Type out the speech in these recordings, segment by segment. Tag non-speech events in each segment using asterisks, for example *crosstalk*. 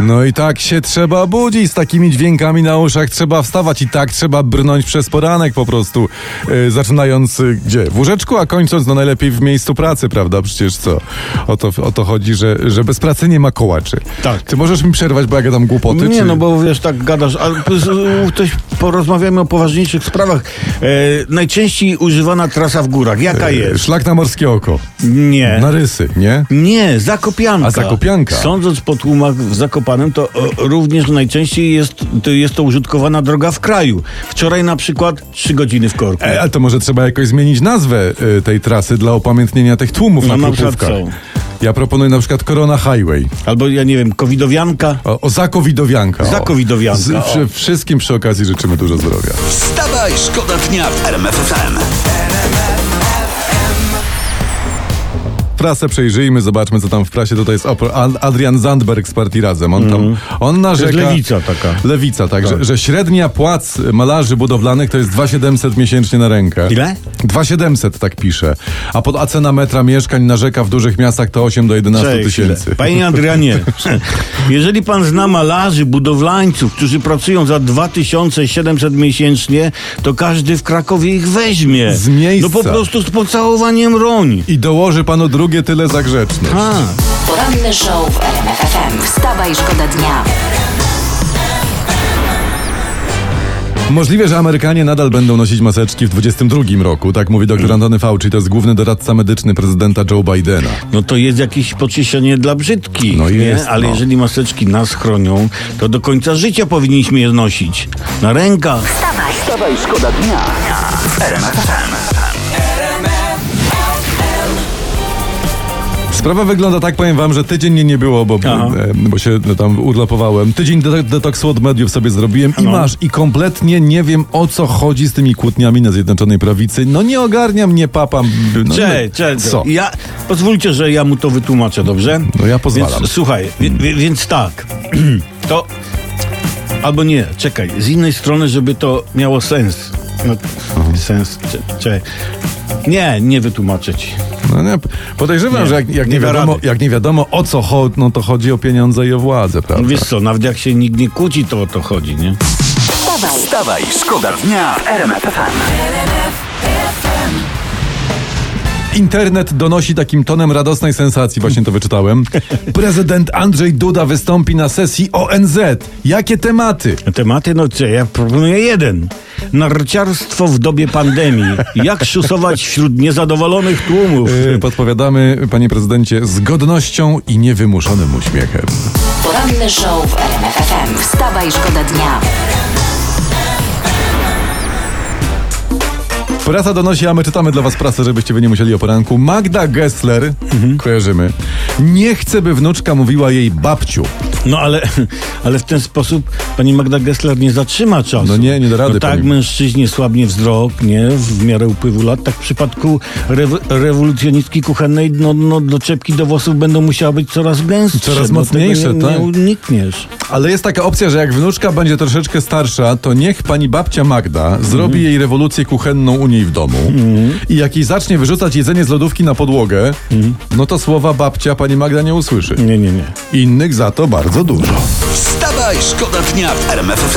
No i tak się trzeba budzić, z takimi dźwiękami na uszach trzeba wstawać i tak trzeba brnąć przez poranek po prostu. Yy, zaczynając yy, gdzie? W łóżeczku, a kończąc no najlepiej w miejscu pracy, prawda? Przecież co? O to, o to chodzi, że, że bez pracy nie ma kołaczy. Tak. Ty możesz mi przerwać, bo ja gadam głupoty? Nie, czy... no bo wiesz, tak gadasz, ale ktoś porozmawiamy o poważniejszych sprawach. E, najczęściej używana trasa w górach, jaka jest? Szlak na morskie oko. Nie. Na rysy, nie? Nie, Zakopianka. A, Zakopianka. Sądząc po tłumach w Zakopanem, to o, również najczęściej jest to, jest to użytkowana droga w kraju. Wczoraj na przykład trzy godziny w korku. E, ale to może trzeba jakoś zmienić nazwę y, tej trasy dla upamiętnienia tych tłumów No, na na krupówkach. Ja proponuję na przykład Corona Highway. Albo ja nie wiem, covidowianka. O, o Zakowidowianka. Zakowidowianka, Z, przy, wszystkim przy okazji życzymy dużo zdrowia. Wstawaj, szkoda dnia w RMF Prasę przejrzyjmy, zobaczmy co tam w prasie. Tutaj jest Adrian Zandberg z partii Razem. On tam, on narzeka... Mhm. jest lewica taka. Lewica, tak, Że, że średnia płac malarzy budowlanych to jest 2700 miesięcznie na rękę. Ile? 2700 tak pisze. A, pod, a cena metra mieszkań narzeka w dużych miastach to 8 do 11 Cześć, tysięcy. Panie Adrianie, *laughs* jeżeli pan zna malarzy, budowlańców, którzy pracują za 2700 miesięcznie, to każdy w Krakowie ich weźmie. Z miejsca. No po prostu z pocałowaniem roń. I dołoży panu drugie tyle za grzeczność. A, Poranny show w RMF FM. Wstawaj, szkoda dnia. Możliwe, że Amerykanie nadal będą nosić maseczki w 22 roku, tak mówi dr Antony Fauci, to jest główny doradca medyczny prezydenta Joe Bidena. no to jest jakieś pocieszenie dla brzydkich. No nie? jest, Ale no. jeżeli maseczki nas chronią, to do końca życia powinniśmy je nosić. Na rękach. Wstawaj, szkoda dnia w Sprawa wygląda tak, powiem wam, że tydzień mnie nie było, bo, Aha. e, bo się no, tam urlopowałem. Tydzień de- detoksu od mediów sobie zrobiłem i No. masz. I kompletnie nie wiem o co chodzi z tymi kłótniami na Zjednoczonej Prawicy. No nie ogarniam, nie papam. No, Cze, no, cze, Co? Ja, pozwólcie, że ja mu to wytłumaczę, dobrze? No ja pozwalam. Więc, słuchaj, wie, wie, więc tak, *clears throat* to... Albo nie, czekaj, z innej strony, żeby to miało sens. No, sens, cze, cze. Nie, nie wytłumaczę ci. No nie, podejrzewam, Nie, że jak, jak, nie wiadomo, jak nie wiadomo o co chodzi, no to chodzi o pieniądze i o władzę, prawda? No wiesz co, nawet jak się nikt nie kłóci, to o to chodzi, nie? Wstawaj, Wstawaj, szkoda dnia w RMF FM. Internet donosi takim tonem radosnej sensacji, właśnie to wyczytałem. *laughs* Prezydent Andrzej Duda wystąpi na sesji ONZ. Jakie tematy? Tematy, no co, ja proponuję jeden. Narciarstwo w dobie pandemii. Jak szusować wśród niezadowolonych tłumów? Yy, podpowiadamy, panie prezydencie, z godnością i niewymuszonym uśmiechem. poranny show w RMF FM. Wstawaj, szkoda dnia. Prasa donosi, a my czytamy dla was prasę, żebyście wy nie musieli o poranku. Magda Gessler, kojarzymy, nie chce, by wnuczka mówiła jej babciu. No ale, *laughs* ale w ten sposób pani Magda Gessler nie zatrzyma czasu. No nie, nie da rady, No tak, pani. mężczyźnie słabnie wzrok, nie, w miarę upływu lat, tak w przypadku rew- rewolucjonistki kuchennej, no, no doczepki do włosów będą musiały być coraz gęstsze. Coraz bo mocniejsze, nie, tak. nie unikniesz. Ale jest taka opcja, że jak wnuczka będzie troszeczkę starsza, to niech pani babcia Magda zrobi jej rewolucję kuchenną u niej w domu i jak jej zacznie wyrzucać jedzenie z lodówki na podłogę, no to słowa babcia pani Magda nie usłyszy. Nie, nie, nie. Innych za to bardzo dużo. Wstawaj, szkoda dnia w RMF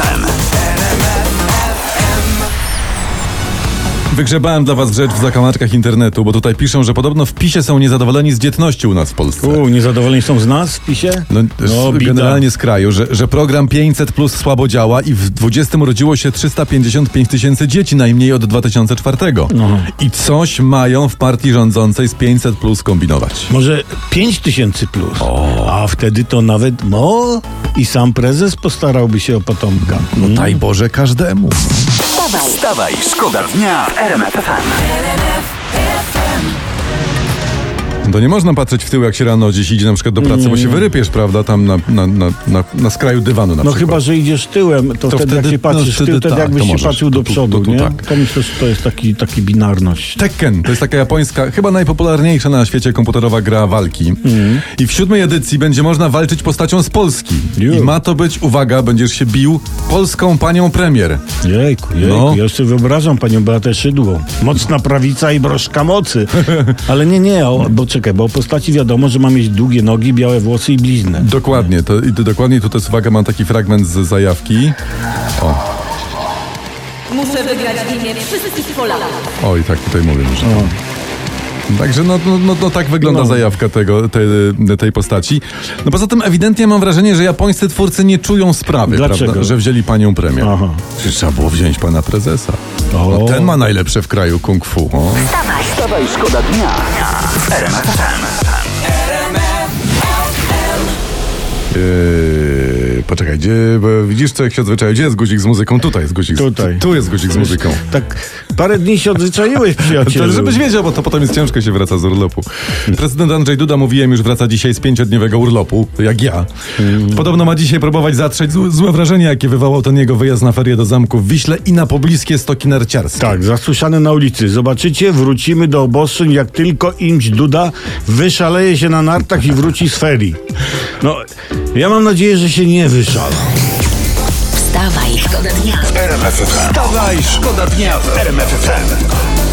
Wygrzebałem dla was rzecz w zakamarkach internetu, bo tutaj piszą, że podobno w PiSie są niezadowoleni z dzietności u nas w Polsce. U, niezadowoleni są z nas w PiSie? No, No, generalnie z kraju, że, że program 500 plus słabo działa i w 20 urodziło się 355 tysięcy dzieci, najmniej od 2004. No. I coś mają w partii rządzącej z 500 plus kombinować. Może 5 tysięcy plus. A wtedy to nawet, no, i sam prezes postarałby się o potomka. No daj Boże każdemu. Wstawaj, Wstawaj, szkoda dnia w RMF FM. To nie można patrzeć w tył, jak się rano gdzieś idzie na przykład do pracy, bo się wyrypiesz, prawda, tam na, na, na, na, na skraju dywanu na No przykład. chyba, że idziesz tyłem, to, To wtedy, jak wtedy- się patrzysz no w tył, wtedy to tak, jakbyś to się patrzył do To przodu, to tu nie? tak. To myślę, że to jest taki, taki binarność. Tekken to jest taka japońska, chyba najpopularniejsza na świecie komputerowa gra walki. Mhm. I w siódmej edycji będzie można walczyć postacią z Polski. I ma to być, uwaga, będziesz się bił polską panią premier. Jejku, jejku, No. ja sobie wyobrażam panią Beatę Szydło. Mocna prawica i broszka mocy. *laughs* Ale nie, nie, o, bo czekaj, bo o postaci wiadomo, że ma mieć długie nogi, białe włosy i bliznę. Dokładnie, to, i to, dokładnie tutaj, uwaga, mam taki fragment z zajawki. Muszę wygrać w imię wszystkich Polaków. O, i tak tutaj mówię, że... Także no, no, no, no tak wygląda No. zajawka tego, tej, tej postaci. No poza tym ewidentnie mam wrażenie, że japońscy twórcy nie czują sprawy, Dlaczego? prawda, że wzięli panią premię. Aha. Przecież trzeba było wziąć pana prezesa. O. No, ten ma najlepsze w kraju kung fu. O. Wstawaj, szkoda dnia w Poczekaj, gdzie, widzisz co jak się odzwyczaił? Gdzie jest guzik z muzyką? Tutaj jest guzik. z- Tutaj. Tu jest guzik z muzyką. Tak parę dni się odzwyczaiłeś, To, przyjacielu. żebyś wiedział, bo to potem jest ciężko się wraca z urlopu. Prezydent Andrzej Duda, mówiłem, już wraca dzisiaj z pięciodniowego urlopu, jak ja. Podobno ma dzisiaj próbować zatrzeć złe, wrażenie, jakie wywołał ten jego wyjazd na ferie do zamku w Wiśle i na pobliskie stoki narciarskie. Tak, zasłyszane na ulicy. Zobaczycie, wrócimy do obostrzeń, jak tylko imć Duda wyszaleje się na nartach i wróci z ferii. No, ja mam nadzieję, że się nie wyszala. Wstawaj, szkoda dnia. Wstawaj, szkoda dnia w RMF FM.